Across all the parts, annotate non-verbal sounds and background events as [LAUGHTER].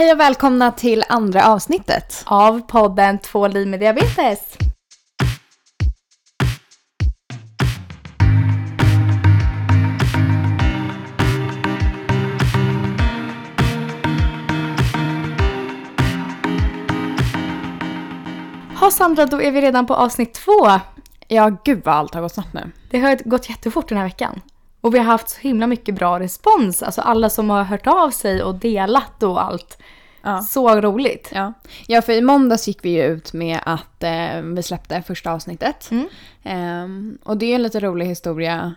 Hej och välkomna till andra avsnittet. Av podden Två liv med diabetes. Ja Sandra, då är vi redan på avsnitt två. Ja, gud vad allt har gått snabbt nu. Det har gått jättefort den här veckan. Och vi har haft så himla mycket bra respons. Alltså alla som har hört av sig och delat och allt. Ja. Så roligt. Ja. ja, för i måndags gick vi ju ut med att eh, vi släppte första avsnittet. Mm. Ehm, och det är en lite rolig historia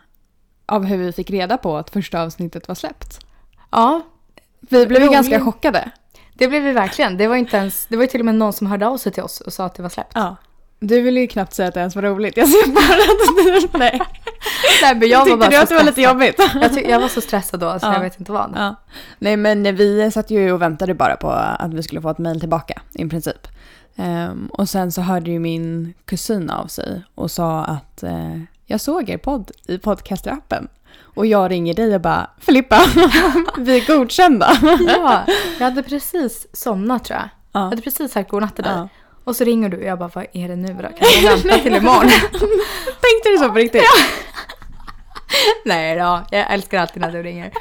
av hur vi fick reda på att första avsnittet var släppt. Ja, Vi blev ju ganska chockade. det blev vi verkligen. Det var inte ens, det var ju till och med någon som hörde av sig till oss och sa att det var släppt. Ja. Du ville ju knappt säga att det ens var roligt. Jag ser bara att du... [LAUGHS] Nej. Nej, men jag var Tyckte bara du att det var lite jobbigt? [LAUGHS] Jag, ty- jag var så stressad då så Ja. jag vet inte vad. Ja. Nej men vi satt ju och väntade bara på att vi skulle få ett mejl tillbaka i princip. Ehm, och sen så hörde ju min kusin av sig och sa att eh, jag såg er podd i podcastrappen. Och jag ringer dig och bara Filippa, [LAUGHS] vi är godkända. Ja, jag hade precis somnat tror jag. Jag Ja. hade precis sagt godnatt till dig. Ja. Och så ringer du och jag bara, vad är det nu då? Kan jag vänta till imorgon? [LAUGHS] Tänkte du så på riktigt? [LAUGHS] Nej då, jag älskar alltid när du ringer.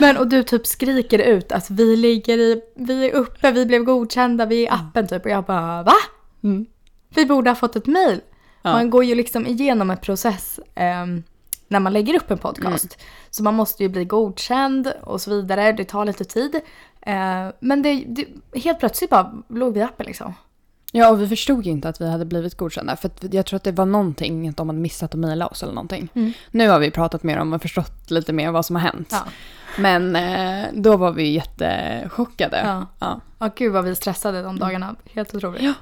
Men och du typ skriker ut att vi ligger i, vi är uppe, vi blev godkända, vi är i appen typ. Och jag bara, va? Mm. Vi borde ha fått ett mail. Ja. Man går ju liksom igenom en process ehm, när man lägger upp en podcast. Mm. Så man måste ju bli godkänd och så vidare. Det tar lite tid. Eh, men det, det, helt plötsligt bara låg vi i appen liksom. Ja, och vi förstod ju inte att vi hade blivit godkända. För jag tror att det var någonting, att de hade missat att mejla oss eller någonting. Mm. Nu har vi pratat mer om och förstått lite mer vad som har hänt. Ja. Men eh, då var vi jättechockade. Ja. Ja. Ja, gud vad vi stressade de dagarna. Helt otroligt. Ja.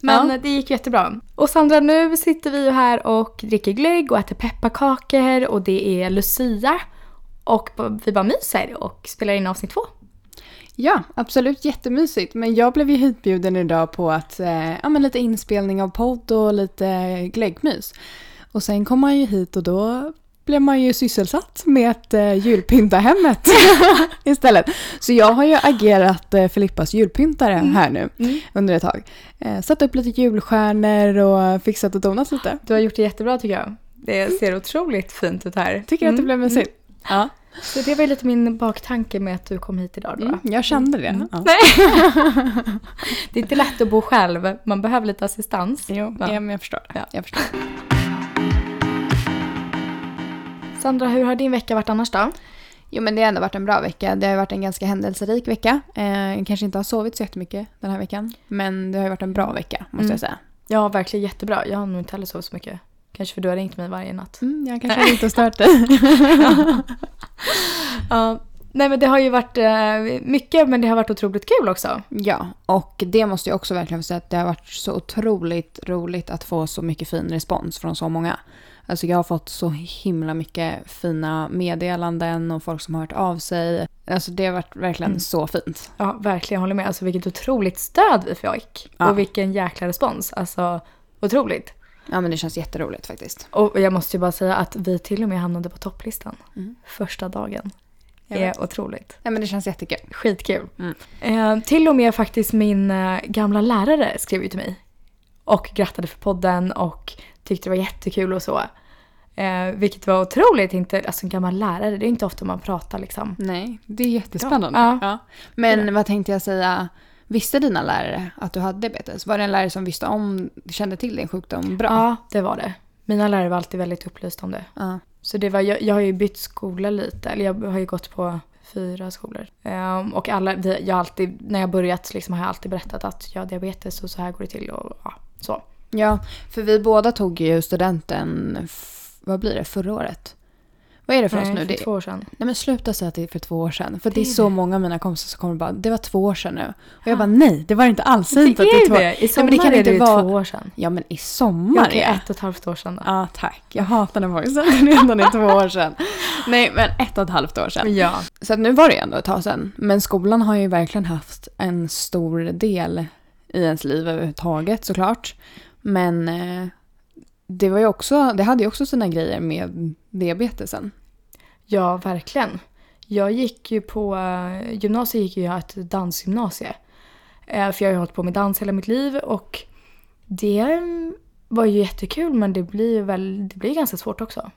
Men Ja. det gick jättebra. Och Sandra, nu sitter vi ju här och dricker glögg och äter pepparkakor och det är Lucia. Och vi bara myser och spelar in avsnitt två. Ja, absolut jättemysigt. Men jag blev ju hitbjuden idag på att, eh, ja, men lite inspelning av podd och lite glöggmys. Och sen kom man ju hit och då blev man ju sysselsatt med att eh, julpynta hemmet [LAUGHS] istället. Så jag har ju agerat eh, Filippas julpyntare här nu under ett tag. Eh, satt upp lite julstjärnor och fixat och donat lite. Du har gjort det jättebra tycker jag. Det ser otroligt fint ut här. Tycker att det blev mysigt. Ja, Så det var ju lite min baktanke med att du kom hit idag då. mm, jag kände det. Ja. [LAUGHS] Det är inte lätt att bo själv, man behöver lite assistans. Jo, Ja. ja. men jag förstår. Ja. Jag förstår. Sandra, hur har din vecka varit annars då? Jo men det har ändå varit en bra vecka. Det har varit en ganska händelserik vecka. Eh, jag kanske inte har sovit så jättemycket den här veckan. Men det har ju varit en bra vecka måste Mm. jag säga. Ja, verkligen jättebra. Jag har nog inte heller sovit så mycket. Kanske för du har ringt mig varje natt. Mm, jag [LAUGHS] kanske har inte stört dig. [LAUGHS] Ja, nej men det har ju varit eh, mycket men det har varit otroligt kul också. ja, och det måste jag också verkligen säga att det har varit så otroligt roligt att få så mycket fin respons från så många. Alltså jag har fått så himla mycket fina meddelanden och folk som har hört av sig. Alltså det har varit verkligen Mm. så fint. Ja, verkligen jag håller med. Alltså vilket otroligt stöd vi fick. Ja. Och vilken jäkla respons. Alltså otroligt. Ja men det känns jätteroligt faktiskt. Och jag måste ju bara säga att vi till och med hamnade på topplistan. Mm. Första dagen. Det är otroligt. Ja men det känns jättekul. Skitkul. Mm. Eh, till och med faktiskt min eh, gamla lärare skrev ju till mig. Och grattade för podden och tyckte det var jättekul och så. Eh, vilket var otroligt, inte, alltså en gammal lärare, det är inte ofta man pratar liksom. Nej, det är jättespännande. Ja. Ja. Men vad tänkte jag säga? Visste dina lärare att du hade diabetes? Var det en lärare som visste om, kände till din sjukdom bra? Ja, det var det. Mina lärare var alltid väldigt upplysta om det. Ja. Så det var, jag, jag har ju bytt skola lite, eller jag har ju gått på fyra skolor. Ehm, och alla, vi, jag alltid, när jag börjat liksom har jag alltid berättat att jag har diabetes och så här går det till och ja, så. ja, för vi båda tog ju studenten, vad blir det, förra året? Vad är det för oss Nej, nu? för Det, två år sedan. nej men sluta säga att det är för två år sedan. För det, Det är så det. många av mina kompisar som kommer bara, det var två år sedan nu. Och jag bara, nej det var det inte alls. Det inte att det är två det. I Nej, sommar men det kan är inte det ju vara- två år sedan. Ja men i sommar Okej, är ett och ett halvt år sedan då. Ja tack, jag hatar när folk det redan är två år sedan. Nej men ett och ett halvt år sedan. Ja. Så att nu var det ändå ett tag sedan. Men skolan har ju verkligen haft en stor del i ens liv överhuvudtaget såklart. Men eh, det, var ju också, det hade ju också sina grejer med diabetesen. ja, verkligen. Jag gick ju på eh, gymnasiet gick jag ett dansgymnasie. Eh, För jag har ju hållit på med dans hela mitt liv och det mm, var ju jättekul men det blir väl, det blir ganska svårt också.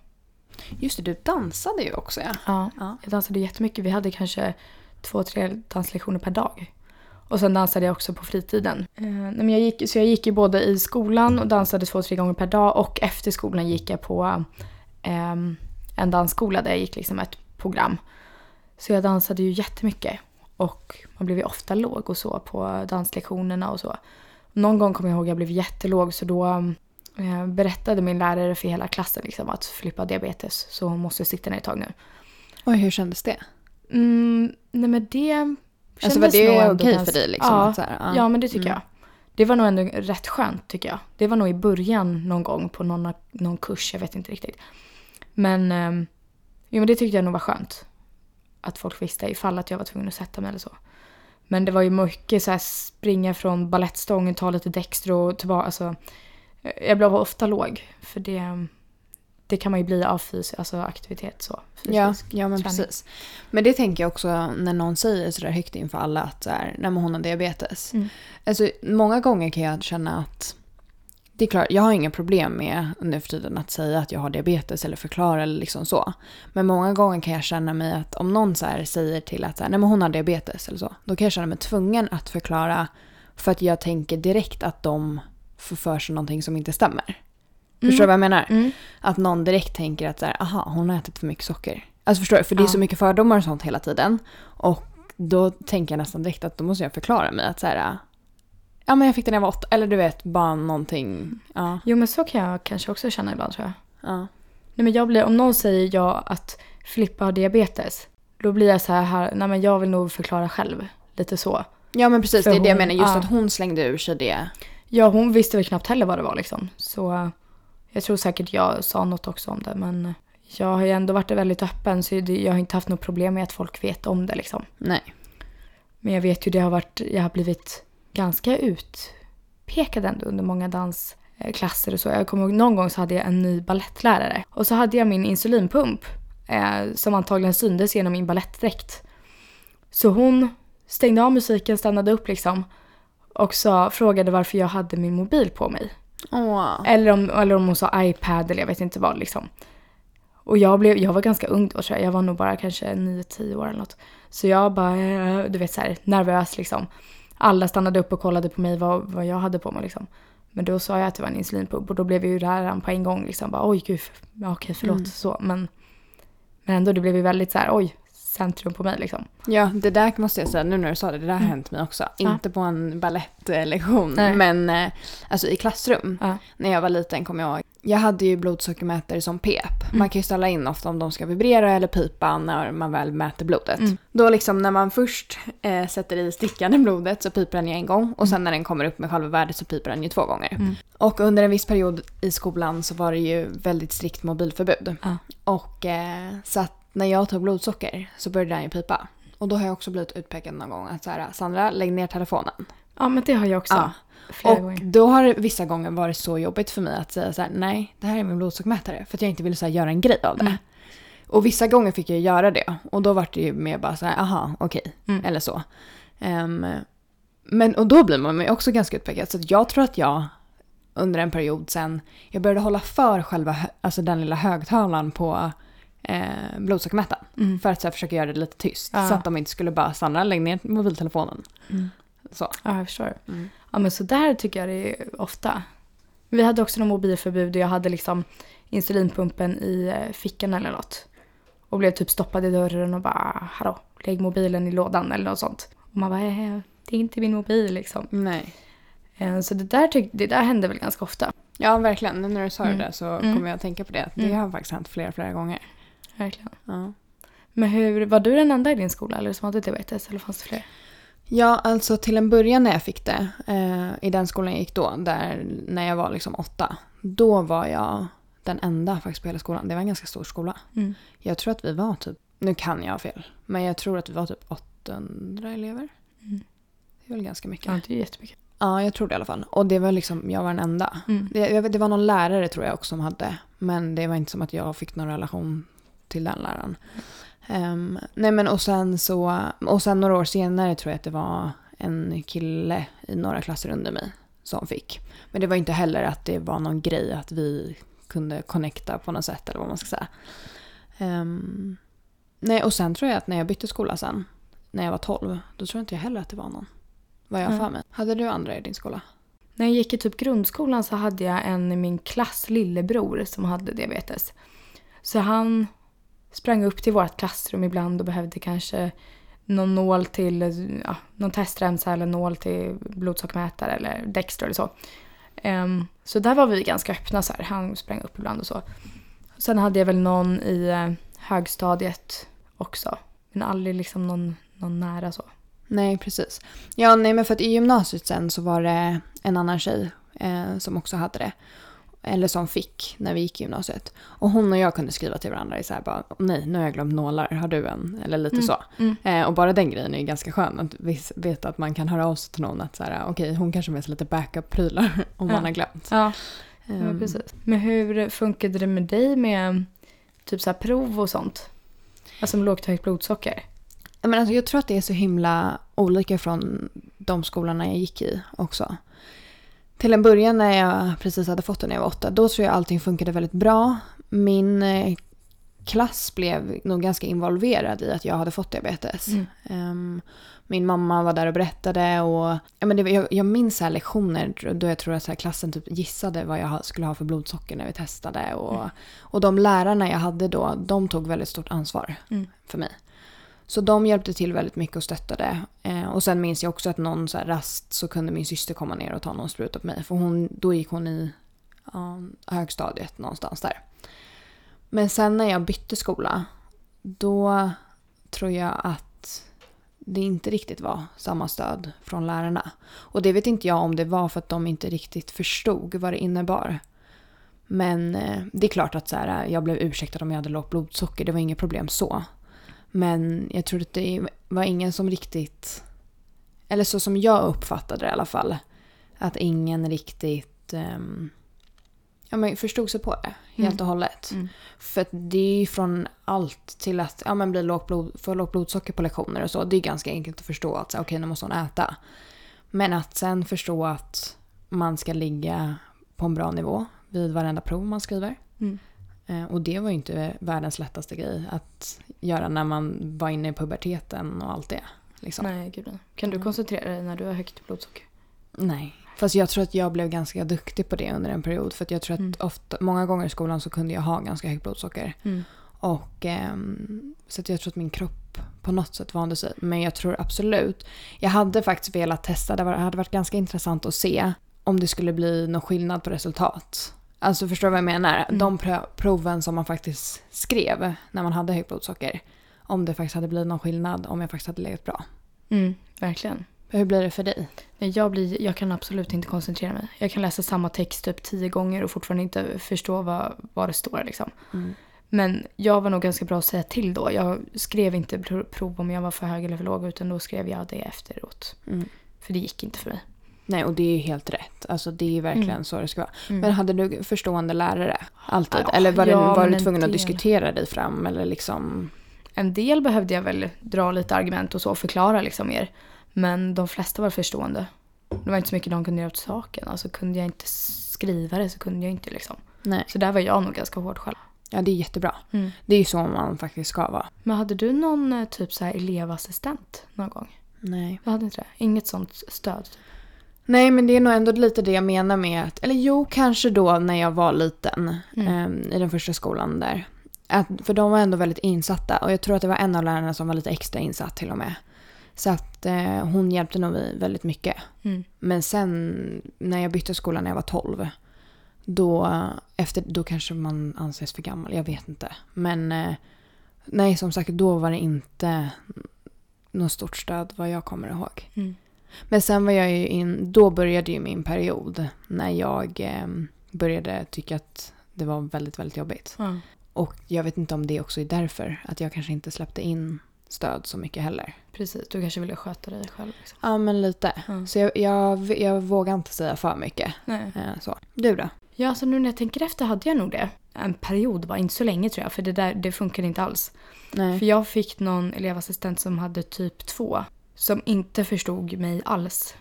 Just det, du dansade ju också ja. Ja, Ja. jag dansade jättemycket. Vi hade kanske två, tre danslektioner per dag. Och sen dansade jag också på fritiden. Eh, jag gick, så jag gick ju både i skolan och dansade två, tre gånger per dag och efter skolan gick jag på ehm, en dansskola där jag gick liksom ett program. Så jag dansade ju jättemycket. Och man blev ju ofta låg och så på danslektionerna och så. Någon gång kommer jag ihåg att jag blev jättelåg så då eh, berättade min lärare för hela klassen liksom att Filippa har diabetes så hon måste sitta ner ett tag nu. Oj, hur kändes det? Mm, nej men det Alltså var kändes nog det ändå okej ganska- för dig liksom? Ja, här, ja men det tycker Mm. jag. Det var nog ändå rätt skönt tycker jag. Det var nog i början någon gång på någon, någon kurs, jag vet inte riktigt. Men, um, jo, men det tyckte jag nog var skönt. Att folk visste ifall att jag var tvungen att sätta mig eller så. Men det var ju mycket så här springa från ballettstången, ta lite dextro och tillbaka. Alltså, jag blev ofta låg. För det, det kan man ju bli av fys, alltså aktivitet så. Ja, fysisk ja men träning. precis. Men det tänker jag också när någon säger sådär högt inför alla att så här, men hon har diabetes. Mm. Alltså, många gånger kan jag känna att det är klart, jag har inga problem med nu för tiden att säga att jag har diabetes eller förklara eller liksom så. Men många gånger kan jag känna mig att om någon så här säger till att så här, nej men hon har diabetes eller så. Då kan jag känna mig tvungen att förklara för att jag tänker direkt att de får för sig någonting som inte stämmer. Förstår du vad jag menar? Mm. Att någon direkt tänker att så här, aha, hon har ätit för mycket socker. Alltså förstår du? För det är så mycket fördomar och sånt hela tiden. Och då tänker jag nästan direkt att då måste jag förklara mig att så här, ja men jag fick den när jag var åtta. Eller du vet, bara någonting. Ja, Jo men så kan jag kanske också känna ibland tror jag. ja. Nej, men jag blir, om någon säger ja att Filippa har diabetes, då blir jag så här, nej men jag vill nog förklara själv. Lite så. Ja men precis, För det är det jag hon- menar. Just ja. att hon slängde ur sig det. Ja, hon visste väl knappt heller vad det var liksom. Så jag tror säkert jag sa något också om det. Men jag har ju ändå varit väldigt öppen så jag har inte haft något problem med att folk vet om det liksom. Nej. Men jag vet ju det har varit, jag har blivit ganska utpekad ändå under många dansklasser och så. Jag kommer ihåg någon gång så hade jag en ny ballettlärare. Och så hade jag min insulinpump eh, som antagligen syndes genom min balettdräkt. Så hon stängde av musiken, stannade upp liksom och sa, frågade varför jag hade min mobil på mig. Åh. Eller om, eller om hon sa iPad eller jag vet inte vad liksom. Och jag, blev, jag var ganska ung då tror jag. Jag var nog bara kanske 9-10 år eller något. Så jag bara, eh, du vet så här, nervös liksom. Alla stannade upp och kollade på mig vad, vad jag hade på mig liksom. Men då sa jag att det var en insulinpump och då blev ju läraren på en gång liksom bara oj gud, ja, okej förlåt Mm. så. Men, men ändå det blev ju väldigt så här oj, centrum på mig liksom. Ja, det där måste jag säga, nu när du sa det, det där har hänt mig också. Ja. Inte på en ballettlektion, men eh, alltså i klassrum. Ja. När jag var liten kommer jag ihåg. Jag hade ju blodsockermätare som pep. Mm. Man kan ju ställa in ofta om de ska vibrera eller pipa när man väl mäter blodet. Mm. Då liksom när man först eh, sätter i stickan i blodet så piper den ju en gång och Mm. sen när den kommer upp med själva värdet så piper den ju två gånger. Mm. Och under en viss period i skolan så var det ju väldigt strikt mobilförbud. Ja. Och eh, så att när jag tog blodsocker så började den ju pipa. Och då har jag också blivit utpekad någon gång att så här, Sandra lägg ner telefonen. Ja men det har jag också. Ja. Flera Och gånger. då har det vissa gånger varit så jobbigt för mig att säga så här, nej, det här är min blodsockermätare. För att jag inte ville så här, göra en grej av det. Mm. Och vissa gånger fick jag göra det. Och då var det ju mer bara så här, aha, okej. Mm. Eller så. Ehm, men och då blir man ju också ganska utpekad. Så jag tror att jag under en period sen, jag började hålla för själva, alltså den lilla högtalaren på eh, blodsockermätaren. Mm. För att så här, försöka göra det lite tyst. Ja. Så att de inte skulle bara, Sandra lägg ner mobiltelefonen. Mm. Så. Ja, jag förstår. Mm. Ja, men så där tycker jag det är ofta. Vi hade också någon mobilförbud och jag hade liksom insulinpumpen i eh, fickan eller något. Och blev typ stoppad i dörren och bara, hallå, lägg mobilen i lådan eller något sånt. Och man bara, eh, det är inte min mobil liksom. Nej. Eh, Så det där, tyck- det där hände väl ganska ofta. Ja, verkligen. Nu när du sa Mm. det så Mm. kommer jag att tänka på det. Det Mm. har faktiskt hänt flera, flera gånger. Verkligen. Ja. Men hur, var du den enda i din skola eller som hade diabetes eller fanns det fler? ja, alltså till en början när jag fick det, eh, i den skolan jag gick då, där när jag var liksom åtta, då var jag den enda faktiskt på hela skolan. Det var en ganska stor skola. Mm. Jag tror att vi var typ, nu kan jag ha fel, men jag tror att vi var typ 800 elever. Mm. Det är väl ganska mycket. Ja, Ja. det är jättemycket. jag tror det i alla fall. Och det var liksom, jag var den enda. Mm. Det, jag- det var någon lärare tror jag också som hade. Men det var inte som att jag fick någon relation till den läraren. Ehm, nej men och sen så, och sen några år senare tror jag att det var en kille i några klasser under mig som fick. Men det var inte heller att det var någon grej att vi kunde connecta på något sätt eller vad man ska säga. Ehm, nej och sen tror jag att när jag bytte skola sen, när jag var 12, då tror jag inte jag heller att det var någon. Vad jag Mm. för mig. Hade du andra i din skola? När jag gick i typ grundskolan så hade jag en i min klass lillebror som hade diabetes. Så han sprang upp till vårt klassrum ibland och behövde kanske någon nål till, ja, någon testremsa eller nål till blodsockermätare eller Dextro eller så. Um, så där var vi ganska öppna så här. Han sprang upp ibland och så. Sen hade jag väl någon i eh, högstadiet också. Men aldrig liksom någon, någon nära så. Nej, precis. Ja, nej men för att i gymnasiet sen så var det en annan tjej eh, som också hade det. Eller som fick när vi gick i gymnasiet. Och hon och jag kunde skriva till varandra i så här bara, nej nu har jag glömt nålar, har du en? Eller lite Mm, så. mm. Eh, och bara den grejen är ju ganska skön, att veta att man kan höra av sig till någon att så här, okej hon kanske med sig lite backup-prylar [LAUGHS] om Ja. man har glömt. Ja, ja, Ehm, precis. Men hur funkade det med dig med typ så här prov och sånt? Alltså med lågt och högt blodsocker? Men alltså, jag tror att det är så himla olika från de skolorna jag gick i också. Till en början när jag precis hade fått det när jag var åtta, då tror jag allting funkade väldigt bra. Min eh, klass blev nog ganska involverad i att jag hade fått diabetes. Mm. Ehm, min mamma var där och berättade och ja, men det, jag, jag minns så lektioner då jag tror att så klassen typ gissade vad jag skulle ha för blodsocker när vi testade. Och, Mm. och de lärarna jag hade då, de tog väldigt stort ansvar Mm. för mig. Så de hjälpte till väldigt mycket och stöttade. Eh, och sen minns jag också att någon så här rast så kunde min syster komma ner och ta någon spruta på mig. För hon, då gick hon i um, högstadiet någonstans där. Men sen när jag bytte skola, då tror jag att det inte riktigt var samma stöd från lärarna. Och det vet inte jag om det var för att de inte riktigt förstod vad det innebar. Men eh, det är klart att så här, jag blev ursäktad om jag hade lågt blodsocker, det var inget problem så. Men jag tror att det var ingen som riktigt, eller så som jag uppfattade det i alla fall, att ingen riktigt ehm, ja, men förstod sig på det helt Mm. och hållet. Mm. För det är ju från allt till att ja, men bli lågt blod, få lågt blodsocker på lektioner och så. Det är ganska enkelt att förstå att okej, nu måste hon äta. Men att sen förstå att man ska ligga på en bra nivå vid varenda prov man skriver. Mm. Eh, Och det var ju inte världens lättaste grej att göra när man var inne i puberteten och allt det. Liksom. Nej, gud nej. Kan du Mm. koncentrera dig när du har högt blodsocker? Nej. Fast jag tror att jag blev ganska duktig på det under en period. För att jag tror att Mm. ofta, många gånger i skolan så kunde jag ha ganska högt blodsocker. Mm. Och, ehm, så att jag tror att min kropp på något sätt vande sig. Men jag tror absolut. Jag hade faktiskt velat testa. Det hade varit ganska intressant att se om det skulle bli någon skillnad på resultat. Alltså förstår du vad jag menar? Mm. De proven som man faktiskt skrev när man hade högt blodsocker. Om det faktiskt hade blivit någon skillnad om jag faktiskt hade legat bra. Mm, verkligen. Hur blir det för dig? Jag, blir, jag kan absolut inte koncentrera mig. Jag kan läsa samma text typ tio gånger och fortfarande inte förstå vad, vad det står. Liksom. Men jag var nog ganska bra att säga till då. Jag skrev inte pro- prov om jag var för hög eller för låg utan då skrev jag det efteråt. Mm. För det gick inte för mig. Nej, och det är ju helt rätt. Alltså det är verkligen Mm. så det ska vara. Mm. Men hade du förstående lärare? Alltid? Ja, eller var, ja, var men du en tvungen att del. diskutera dig fram? Eller liksom... En del behövde jag väl dra lite argument och så och förklara liksom mer. Men de flesta var förstående. Det var inte så mycket de kunde göra åt saken. Alltså kunde jag inte skriva det så kunde jag inte liksom. Nej. Så där var jag nog ganska hård själv. Ja, det är jättebra. Mm. Det är ju så man faktiskt ska vara. Men hade du någon eh, typ så här elevassistent någon gång? Nej. Jag hade inte det. Inget sånt stöd. typ. Nej, men det är nog ändå lite det jag menar med att... Eller jo, kanske då när jag var liten. Mm. ehm, I den första skolan där. Att, för de var ändå väldigt insatta. Och jag tror att det var en av lärarna som var lite extra insatt till och med. Så att eh, hon hjälpte nog mig väldigt mycket. Mm. Men sen när jag bytte skola när jag var 12. Då, efter, då kanske man anses för gammal. Jag vet inte. Men eh, nej, som sagt, då var det inte något stort stöd vad jag kommer ihåg. Mm. Men sen var jag ju in, då började ju min period när jag eh, började tycka att det var väldigt, väldigt jobbigt. Ja. Och jag vet inte om det också är därför att jag kanske inte släppte in stöd så mycket heller. Precis, du kanske ville sköta dig själv. Liksom. Ja, men lite. Ja. Så jag, jag, jag vågar inte säga för mycket. Nej. Eh, så. Du då? Ja, alltså nu när jag tänker efter hade jag nog det. En period bara, inte så länge tror jag, för det där det funkade inte alls. Nej. För jag fick någon elevassistent som hade typ 2 som inte förstod mig alls.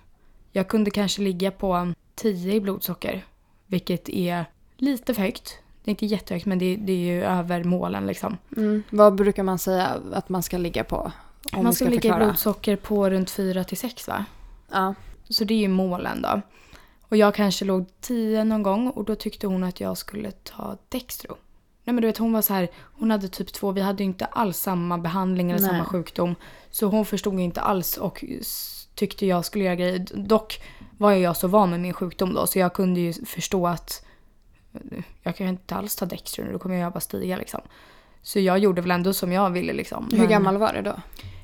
Jag kunde kanske ligga på 10 i blodsocker, vilket är lite för högt. Det är inte jättehögt men det, det är ju över målen liksom. Mm. Vad brukar man säga att man ska ligga på? Om Man ska ska ligga i blodsocker på runt 4 till 6 va? Ja. Så det är ju målen då. Och jag kanske låg 10 någon gång och då tyckte hon att jag skulle ta Dextro. Nej men du vet hon var så här, hon hade typ 2, vi hade ju inte alls samma behandling eller Nej. samma sjukdom. Så hon förstod ju inte alls och tyckte jag skulle göra grejer. Dock var jag så van med min sjukdom då så jag kunde ju förstå att eh, jag kan ju inte alls ta Dextro nu, då kommer jag bara stiga liksom. Så jag gjorde väl ändå som jag ville liksom. Hur Men- gammal var du då?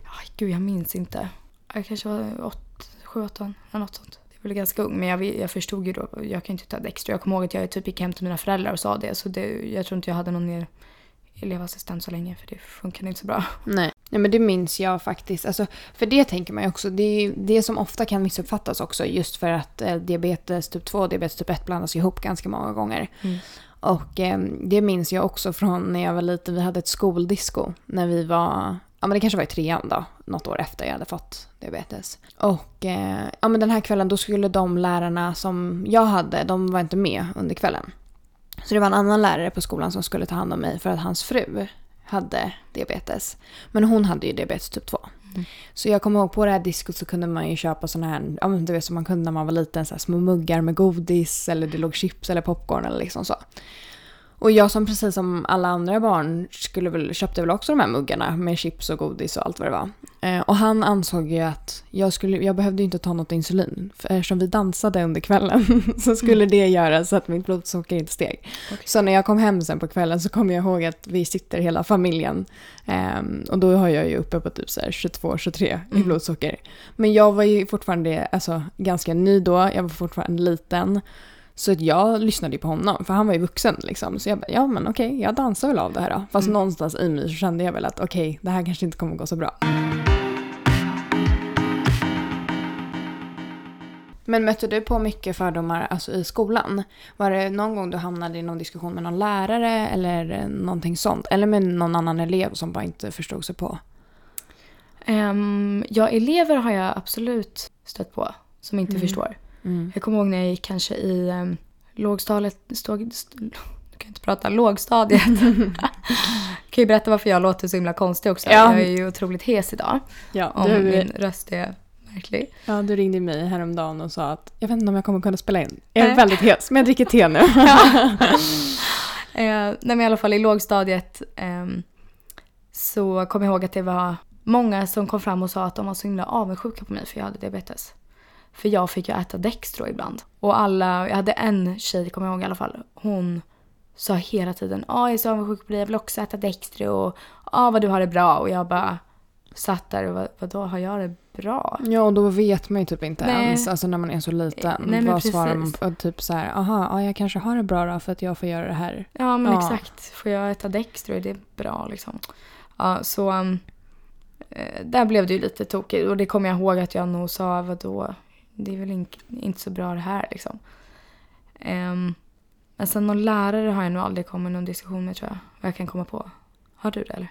Aj, gud, jag minns inte. Jag kanske var 7, 8, eller något sånt. Väl ganska ung, men jag, jag förstod ju då. Jag kan inte ta Dexter. Jag kommer ihåg att jag typ gick hem till mina föräldrar och sa det. Så det, jag tror inte jag hade någon mer elevassistent så länge, för det funkade inte så bra. Nej. Nej men det minns jag faktiskt. Alltså, för det tänker man ju också. Det är det som ofta kan missuppfattas också. Just för att eh, diabetes typ 2 och diabetes typ 1 blandas ihop ganska många gånger. Mm. Och eh, det minns jag också från när jag var liten. Vi hade ett skoldisco när vi var, ja men det kanske var i trean då, något år efter jag hade fått diabetes. Och eh, ja men den här kvällen då skulle de lärarna som jag hade, de var inte med under kvällen. Så det var en annan lärare på skolan som skulle ta hand om mig för att hans fru hade diabetes. Men hon hade ju diabetes typ 2. Mm. Så jag kommer ihåg på det här diskot så kunde man ju köpa såna här, ja men du vet som man kunde när man var liten, så små muggar med godis eller det låg chips eller popcorn eller liksom så. Och jag som precis som alla andra barn skulle väl, köpte väl också de här muggarna med chips och godis och allt vad det var. Eh, och han ansåg ju att jag, skulle, jag behövde inte ta något insulin. För eftersom vi dansade under kvällen [LAUGHS] så skulle det göra så att mitt blodsocker inte steg. Okej. Så när jag kom hem sen på kvällen så kom jag ihåg att vi sitter hela familjen. Ehm, och då har jag ju uppe på typ 22-23 i Mm. blodsocker. Men jag var ju fortfarande alltså, ganska ny då, jag var fortfarande liten. Så att jag lyssnade på honom, för han var ju vuxen liksom. Så jag bara, ja men okej, jag dansar väl av det här då. Fast Mm. någonstans i mig så kände jag väl att okej, det här kanske inte kommer gå så bra. Men mötte du på mycket fördomar alltså, i skolan? Var det någon gång du hamnade i någon diskussion med någon lärare eller någonting sånt? Eller med någon annan elev som bara inte förstod sig på? Um, ja, elever har jag absolut stött på som inte Mm. förstår. Mm. Jag kommer ihåg när jag gick kanske i um, lågstadiet, stod, st- du kan inte prata, lågstadiet. [LAUGHS] kan ju berätta varför jag låter så himla konstig också. Ja. Jag är ju otroligt hes idag. Ja, Om du, min röst är märklig. ja, du ringde mig häromdagen och sa att jag vet inte om jag kommer kunna spela in. Jag är Nej. väldigt hes, men jag dricker te nu. [LAUGHS] [LAUGHS] Eh, nej men i alla fall i lågstadiet ehm, så kom jag ihåg att det var många som kom fram och sa att de var så himla avundsjuka på mig för jag hade diabetes. För jag fick ju äta Dextro ibland. Och alla, jag hade en tjej, kommer jag ihåg i alla fall, hon sa hela tiden ja jag är så avundsjuk på dig, jag vill också äta Dextro och ja vad du har det bra. Och jag bara satt där och vad, vadå har jag det bra? Ja, och då vet man ju typ inte Nej. ens, alltså när man är så liten. Nej, vad svarar man precis. på? Typ så här, aha, ja, jag kanske har det bra då för att jag får göra det här. Ja men Ja. exakt. Får jag äta Dextro är det bra liksom. Ja så um, där blev det ju lite tokigt och det kommer jag ihåg att jag nog sa vadå det är väl in- inte så bra det här liksom. Um, men sen någon lärare har jag nog aldrig kommit någon diskussion med tror jag. Vad jag kan komma på. Har du det eller?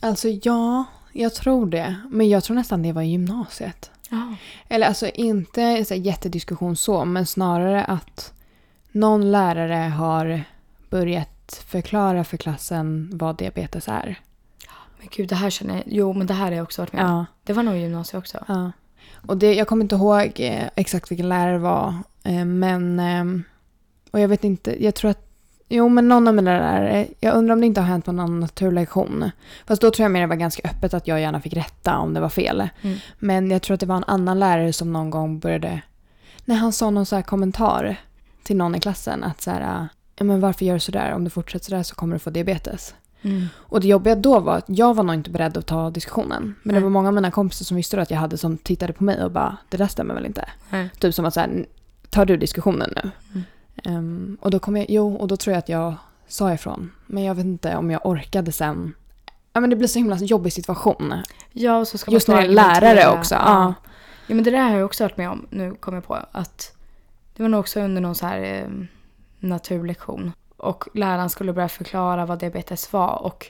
Alltså ja, jag tror det. Men jag tror nästan det var i gymnasiet. Ja. Eller alltså inte så här, jättediskussion så, men snarare att någon lärare har börjat förklara för klassen vad diabetes är. Men gud det här känner jag, jo men det här har jag också varit med om. Ja. Det var nog i gymnasiet också. ja. Och det, jag kommer inte ihåg eh, exakt vilken lärare det var, eh, men... ehm, och jag vet inte, jag tror att... Jo, men någon av mina lärare, jag undrar om det inte har hänt på någon naturlektion. Fast då tror jag mer det var ganska öppet att jag gärna fick rätta om det var fel. Mm. Men jag tror att det var en annan lärare som någon gång började... När han sa någon så här kommentar till någon i klassen att så här... Men varför gör du sådär? Om du fortsätter sådär så kommer du få diabetes. Mm. Och det jobbiga då var att jag var nog inte beredd att ta diskussionen. Men det Nej. var många av mina kompisar som visste att jag hade som tittade på mig och bara det där stämmer väl inte. Nej. Typ som att så här, tar du diskussionen nu? Mm. Ehm, och då kom jag, jo, och då tror jag att jag sa ifrån. Men jag vet inte om jag orkade sen. Ja men det blir så himla jobbig situation. Ja, och så ska Just när det är lärare också, ja. ja, men det där har jag också varit med om, nu kommer jag på. Att det var nog också under någon så här, eh, naturlektion. Och läraren skulle börja förklara vad diabetes var och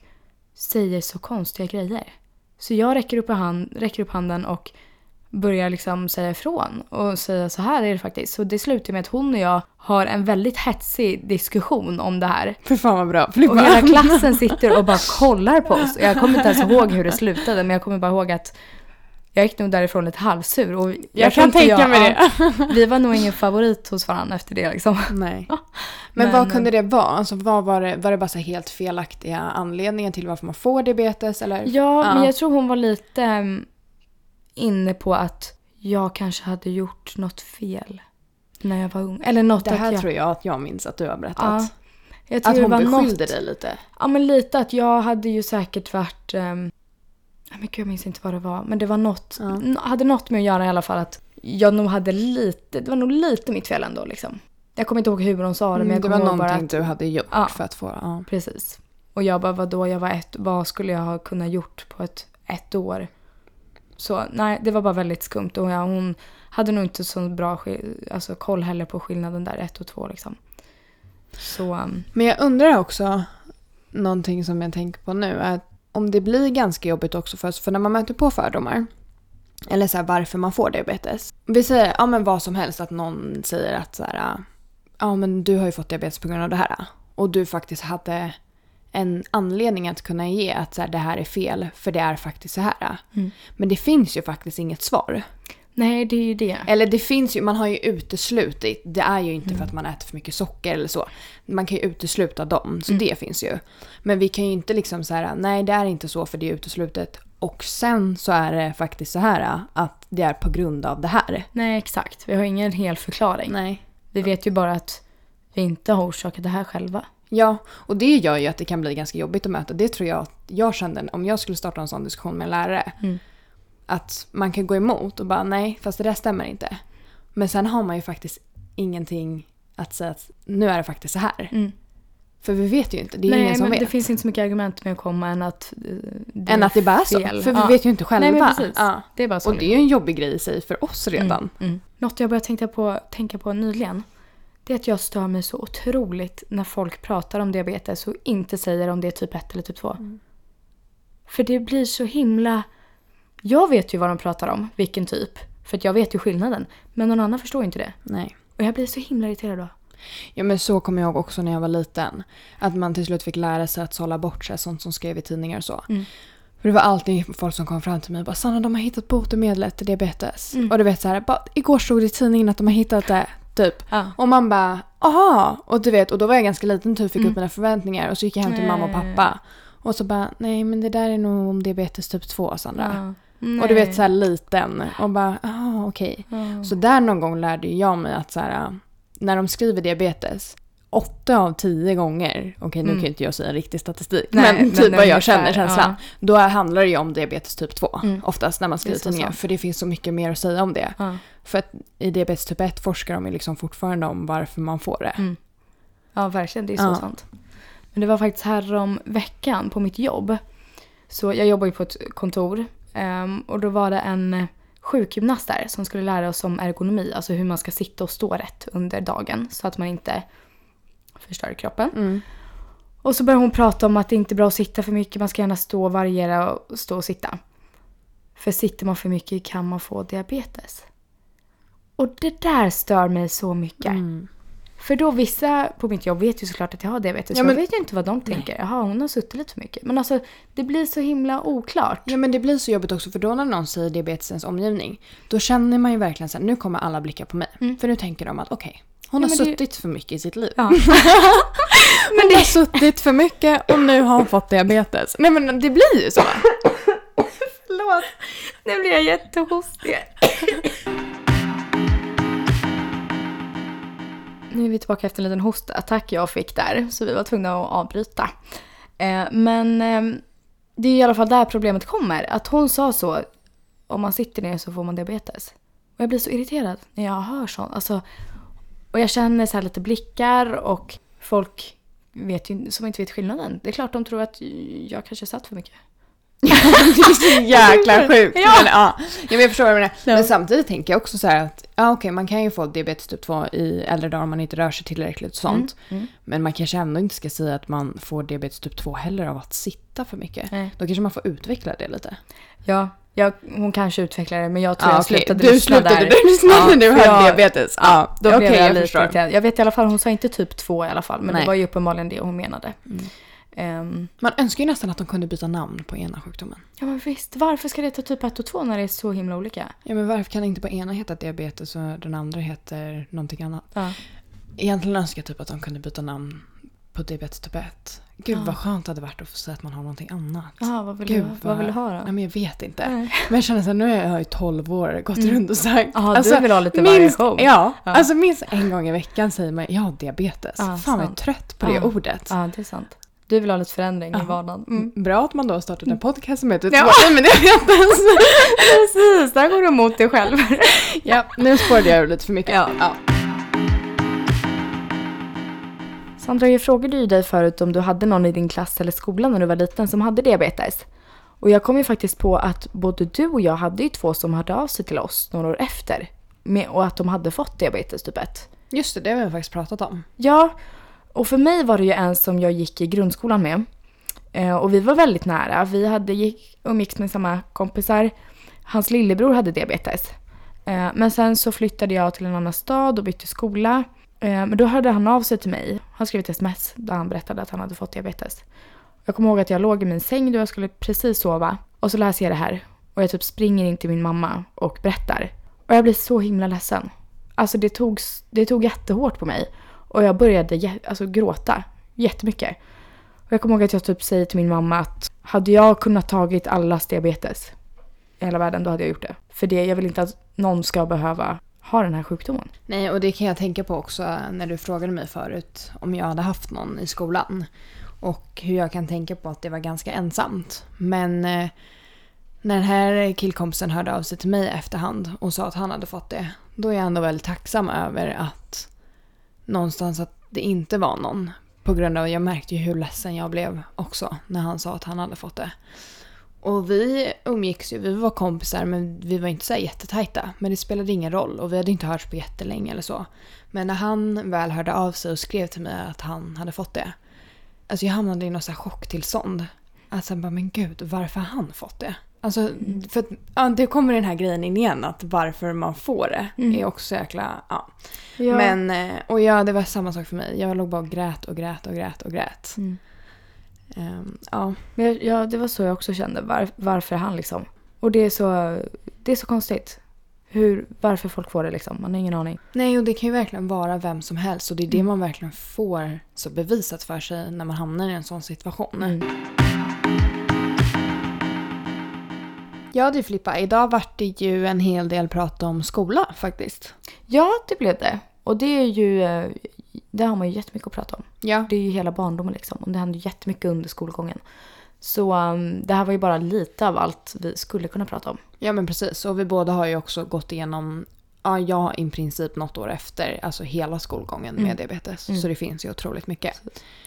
säger så konstiga grejer. Så jag räcker upp, hand, räcker upp handen och börjar liksom säga ifrån och säga så här är det faktiskt. Så det slutar med att hon och jag har en väldigt hetsig diskussion om det här. För fan vad bra. Och hela klassen sitter och bara [LAUGHS] kollar på oss. Jag kommer inte ens ihåg hur det slutade men jag kommer bara ihåg att jag gick nog därifrån lite halvsur. Och jag, Jag kan tänka jag, mig det. ja, Vi var nog ingen favorit hos varandra efter det liksom. Nej. Ja. [LAUGHS] Men, Men- vad kunde det vara? Alltså, vad var, det, var det bara så helt felaktiga anledningar till varför man får diabetes? Eller? Ja, men jag tror hon var lite um, inne på att jag kanske hade gjort något fel när jag var ung. Eller något Det här jag... tror jag att jag minns att du har berättat. Ja, jag tror att hon beskyllde något... dig lite. Ja, men lite att jag hade ju säkert varit... Um... Men gud, jag minns inte vad det var. Men det var något... Ja. hade något med att göra i alla fall att jag nog hade lite... Det var nog lite mitt fel ändå liksom. Jag kommer inte ihåg hur hon sa det, men Mm, jag det kommer var ihåg bara någonting att... du hade gjort Ja. för att få... Ja. Precis. Och jag bara, vadå, jag var ett, vad skulle jag ha kunnat gjort på ett, ett år? Så nej, det var bara väldigt skumt och ja, hon hade nog inte så bra alltså, koll heller på skillnaden där, ett och två liksom. Så, um, Men jag undrar också, någonting som jag tänker på nu, att om det blir ganska jobbigt också för oss, för när man möter på fördomar, eller så här, varför man får diabetes. Vi säger, ja men vad som helst, att någon säger att så här, ja men du har ju fått diabetes på grund av det här. Och du faktiskt hade en anledning att kunna ge att så här, det här är fel, för det är faktiskt så här. Mm. Men det finns ju faktiskt inget svar. Nej det är ju det. Eller det finns ju, man har ju uteslutit. Det är ju inte Mm. för att man äter för mycket socker eller så. Man kan ju utesluta dem, så Mm. det finns ju. Men vi kan ju inte liksom så här, nej det är inte så för det är uteslutet. Och sen så är det faktiskt så här att det är på grund av det här. Nej exakt, vi har ingen hel förklaring. Nej. Vi vet ju bara att vi inte har orsakat det här själva. Ja, och det gör ju att det kan bli ganska jobbigt att möta. Det tror jag att jag kände om jag skulle starta en sån diskussion med en lärare. Mm. Att man kan gå emot och bara nej, fast det där stämmer inte. Men sen har man ju faktiskt ingenting att säga att nu är det faktiskt så här. Mm. För vi vet ju inte, det är Nej ingen som vet. det finns inte så mycket argument med att komma än att eh, det Än att det bara är så. fel. För vi Ja. vet ju inte själva. Nej men precis. Ja. Det är bara så. Och det är ju en jobbig grej i sig för oss redan. Mm, mm. Något jag börjat tänka på, tänka på nyligen. Det är att jag stör mig så otroligt när folk pratar om diabetes och inte säger om det är typ 1 eller typ 2. Mm. För det blir så himla... Jag vet ju vad de pratar om, vilken typ. För att jag vet ju skillnaden. Men någon annan förstår inte det. Nej. Och jag blir så himla irriterad då. Ja men så kommer jag ihåg också när jag var liten. Att man till slut fick lära sig att sålla bort sig, sånt som skrev i tidningar och så. Mm. För det var alltid folk som kom fram till mig och bara “Sanna de har hittat botemedlet till diabetes”. Mm. Och du vet så här, bara, igår stod det i tidningen att de har hittat det. Typ. Ja. Och man bara “aha”. Och du vet, och då var jag ganska liten typ, fick Mm. upp mina förväntningar. Och så gick jag hem till mamma och pappa. Och så bara “nej men det där är nog om diabetes typ 2 Sandra”. Och du vet så här liten. Och bara “ah okej”. Ja. Så där någon gång lärde ju jag mig att så här, när de skriver diabetes, åtta av tio gånger, okej nu Mm. kan inte jag säga riktig statistik, Nej, men typ vad jag känner känslan, ja. då handlar det ju om diabetes typ 2 Mm. oftast när man skriver tidningar, för det finns så mycket mer att säga om det. Ja. För att i diabetes typ 1 forskar de ju liksom fortfarande om varför man får det. Mm. Ja, verkligen. Det är så Ja. sant. Men det var faktiskt här om veckan på mitt jobb. Så jag jobbar ju på ett kontor. Ehm, och då var det en eh, sjukgymnast där som skulle lära oss om ergonomi. Alltså hur man ska sitta och stå rätt under dagen. Så att man inte förstör kroppen. Mm. Och så började hon prata om att det inte är bra att sitta för mycket. Man ska gärna stå och variera och stå och sitta. För sitter man för mycket kan man få diabetes. Och det där stör mig så mycket. Mm. För då vissa på mitt jobb vet ju såklart att jag har diabetes. Ja, men- jag vet ju inte vad de tänker. Jaha, hon har suttit lite för mycket. Men alltså det blir så himla oklart. Ja men det blir så jobbigt också för då när någon säger diabetesens omgivning, då känner man ju verkligen så här, nu kommer alla blickar på mig. Mm. För nu tänker de att okej, hon Ja, har men det- suttit för mycket i sitt liv. Ja. [LAUGHS] Men det har suttit för mycket och nu har hon fått diabetes. Nej men det blir ju så. [LAUGHS] Förlåt, nu blir jag jättehostig. [LAUGHS] nu är vi tillbaka efter en liten hostattack jag fick där. Så vi var tvungna att avbryta. Eh, men eh, det är i alla fall där problemet kommer. Att hon sa så. Om man sitter ner så får man diabetes. Och jag blir så irriterad när jag hör sånt. Alltså, och jag känner så här lite blickar och folk vet ju, som inte vet skillnaden. Det är klart de tror att jag kanske satt för mycket. [LAUGHS] det är så jäkla sjukt. Ja. Men, ja. Ja, men jag förstår vad du menar. Ja. Men samtidigt tänker jag också så här att ja, okej, man kan ju få diabetes typ 2 i äldre dagar om man inte rör sig tillräckligt och sånt. Mm. Men man kanske ändå inte ska säga att man får diabetes typ 2 heller av att sitta för mycket. Nej. Då kanske man får utveckla det lite. Ja, jag, hon kanske utvecklar det men jag tror Ja, jag slutade Du lyssna slutade där. lyssna [LAUGHS] när du hade jag- diabetes? Ja, Då okej, blev jag, jag lite irriterad. Jag vet i alla fall, hon sa inte typ två i alla fall, men Nej. det var ju uppenbarligen det hon menade. Ehm, Man önskar ju nästan att de kunde byta namn på ena sjukdomen. ja men visst, varför ska det ta typ 1 och 2 när det är så himla olika? Ja, men varför kan inte på ena heta diabetes och den andra heter någonting annat? Ja. Egentligen önskar jag typ att de kunde byta namn på diabetes typ 1. Gud Ja. vad skönt det hade varit att få säga att man har någonting annat. Jaha, vad vill, Gud, du, vad vill du ha då? Nej, men jag vet inte. Nej. Men jag känner så här, nu är jag i 12 år, gått runt och sagt. Ja, du vill ha lite variation. Ja, Ja. alltså minst en gång i veckan säger man jag har diabetes. Ja, Fan vad jag är sant. trött på det Ja. ordet. Ja, det är sant. Du vill ha lite förändring i Ja. vardagen. Mm. Bra att man då har startat en podcast som heter Ja. Två med diabetes. [LAUGHS] Precis, där går du emot dig själv. [LAUGHS] ja, nu spårade jag lite för mycket. Ja. ja. Sandra, jag frågade ju dig förut om du hade någon i din klass eller skola när du var liten som hade diabetes. Och jag kom ju faktiskt på att både du och jag hade ju två som hörde av sig till oss några år efter. Med, och att de hade fått diabetes typ 1. Just det, det har vi faktiskt pratat om. Ja, och för mig var det ju en som jag gick i grundskolan med. Eh, och vi var väldigt nära. Vi hade gick, umgicks med samma kompisar. Hans lillebror hade diabetes. Eh, men sen så flyttade jag till en annan stad och bytte skola. Eh, men då hörde han av sig till mig. Han skrev ett sms där han berättade att han hade fått diabetes. Jag kommer ihåg att jag låg i min säng då jag skulle precis sova. Och så läser jag det här. Och jag typ springer in till min mamma och berättar. Och jag blir så himla ledsen. Alltså det tog, det tog jättehårt på mig. Och jag började alltså, gråta jättemycket. Och jag kommer ihåg att jag typ säger till min mamma att hade jag kunnat tagit allas diabetes i hela världen då hade jag gjort det. För det, jag vill inte att någon ska behöva ha den här sjukdomen. Nej, och det kan jag tänka på också när du frågade mig förut om jag hade haft någon i skolan. Och hur jag kan tänka på att det var ganska ensamt. Men eh, när den här killkompisen hörde av sig till mig i efterhand och sa att han hade fått det. Då är jag ändå väldigt tacksam över att någonstans att det inte var någon. På grund av att jag märkte ju hur ledsen jag blev också när han sa att han hade fått det. Och vi umgicks ju, vi var kompisar men vi var inte så jättetajta. Men det spelade ingen roll och vi hade inte hörts på jättelänge eller så. Men när han väl hörde av sig och skrev till mig att han hade fått det. Alltså jag hamnade i något så här chocktillstånd. Alltså jag bara, men gud, varför har han fått det? Alltså, för att, ja, det kommer den här grejen in igen att varför man får det Mm. är också jäkla, ja. Ja. Men, eh, och ja, det var samma sak för mig. Jag låg bara och grät och grät och grät och grät. Mm. Ehm, ja. Men ja, det var så jag också kände. Var, varför han liksom. Och det är så, det är så konstigt. Hur, varför folk får det liksom. Man har ingen aning. Nej, och det kan ju verkligen vara vem som helst och det är det Mm. man verkligen får så bevisat för sig när man hamnar i en sån situation. Mm. Ja du Filippa, idag vart det ju en hel del prat om skola faktiskt. Ja, det blev det. Och det är ju, eh, det har man ju jättemycket att prata om. Ja. Det är ju hela barndomen liksom. Och det händer jättemycket under skolgången. Så um, det här var ju bara lite av allt vi skulle kunna prata om. Ja men precis, och vi båda har ju också gått igenom, ja jag i princip något år efter, alltså hela skolgången med Mm. diabetes. Mm. Så det finns ju otroligt mycket.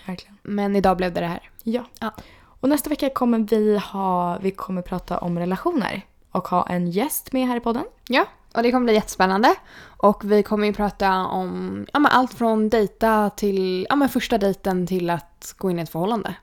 Verkligen. Men idag blev det det här. Ja. Ja. Och nästa vecka kommer vi ha, vi kommer prata om relationer. Och ha en gäst med här i podden. Ja, och det kommer bli jättespännande. Och vi kommer ju prata om ja, men allt från dejta till ja, men första dejten till att gå in i ett förhållande.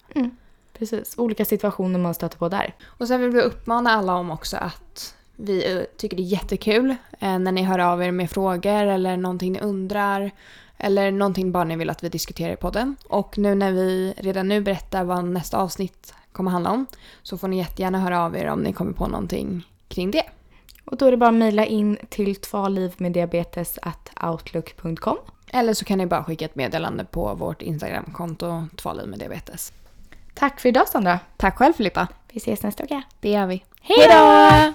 Precis, olika situationer man stöter på där. Och sen vill vi uppmana alla om också att vi eh, tycker det är jättekul eh, när ni hör av er med frågor eller någonting ni undrar. Eller någonting bara ni vill att vi diskuterar i podden. Och nu när vi redan nu berättar vad nästa avsnitt kommer handla om så får ni jättegärna höra av er om ni kommer på någonting kring det. Och då är det bara att mejla in till tvalivmeddiabetes@outlook.com. Eller så kan ni bara skicka ett meddelande på vårt Instagramkonto Tvaliv med diabetes. Tack för idag Sandra. Tack själv Filippa. Vi ses nästa vecka. Det gör vi. Hej då!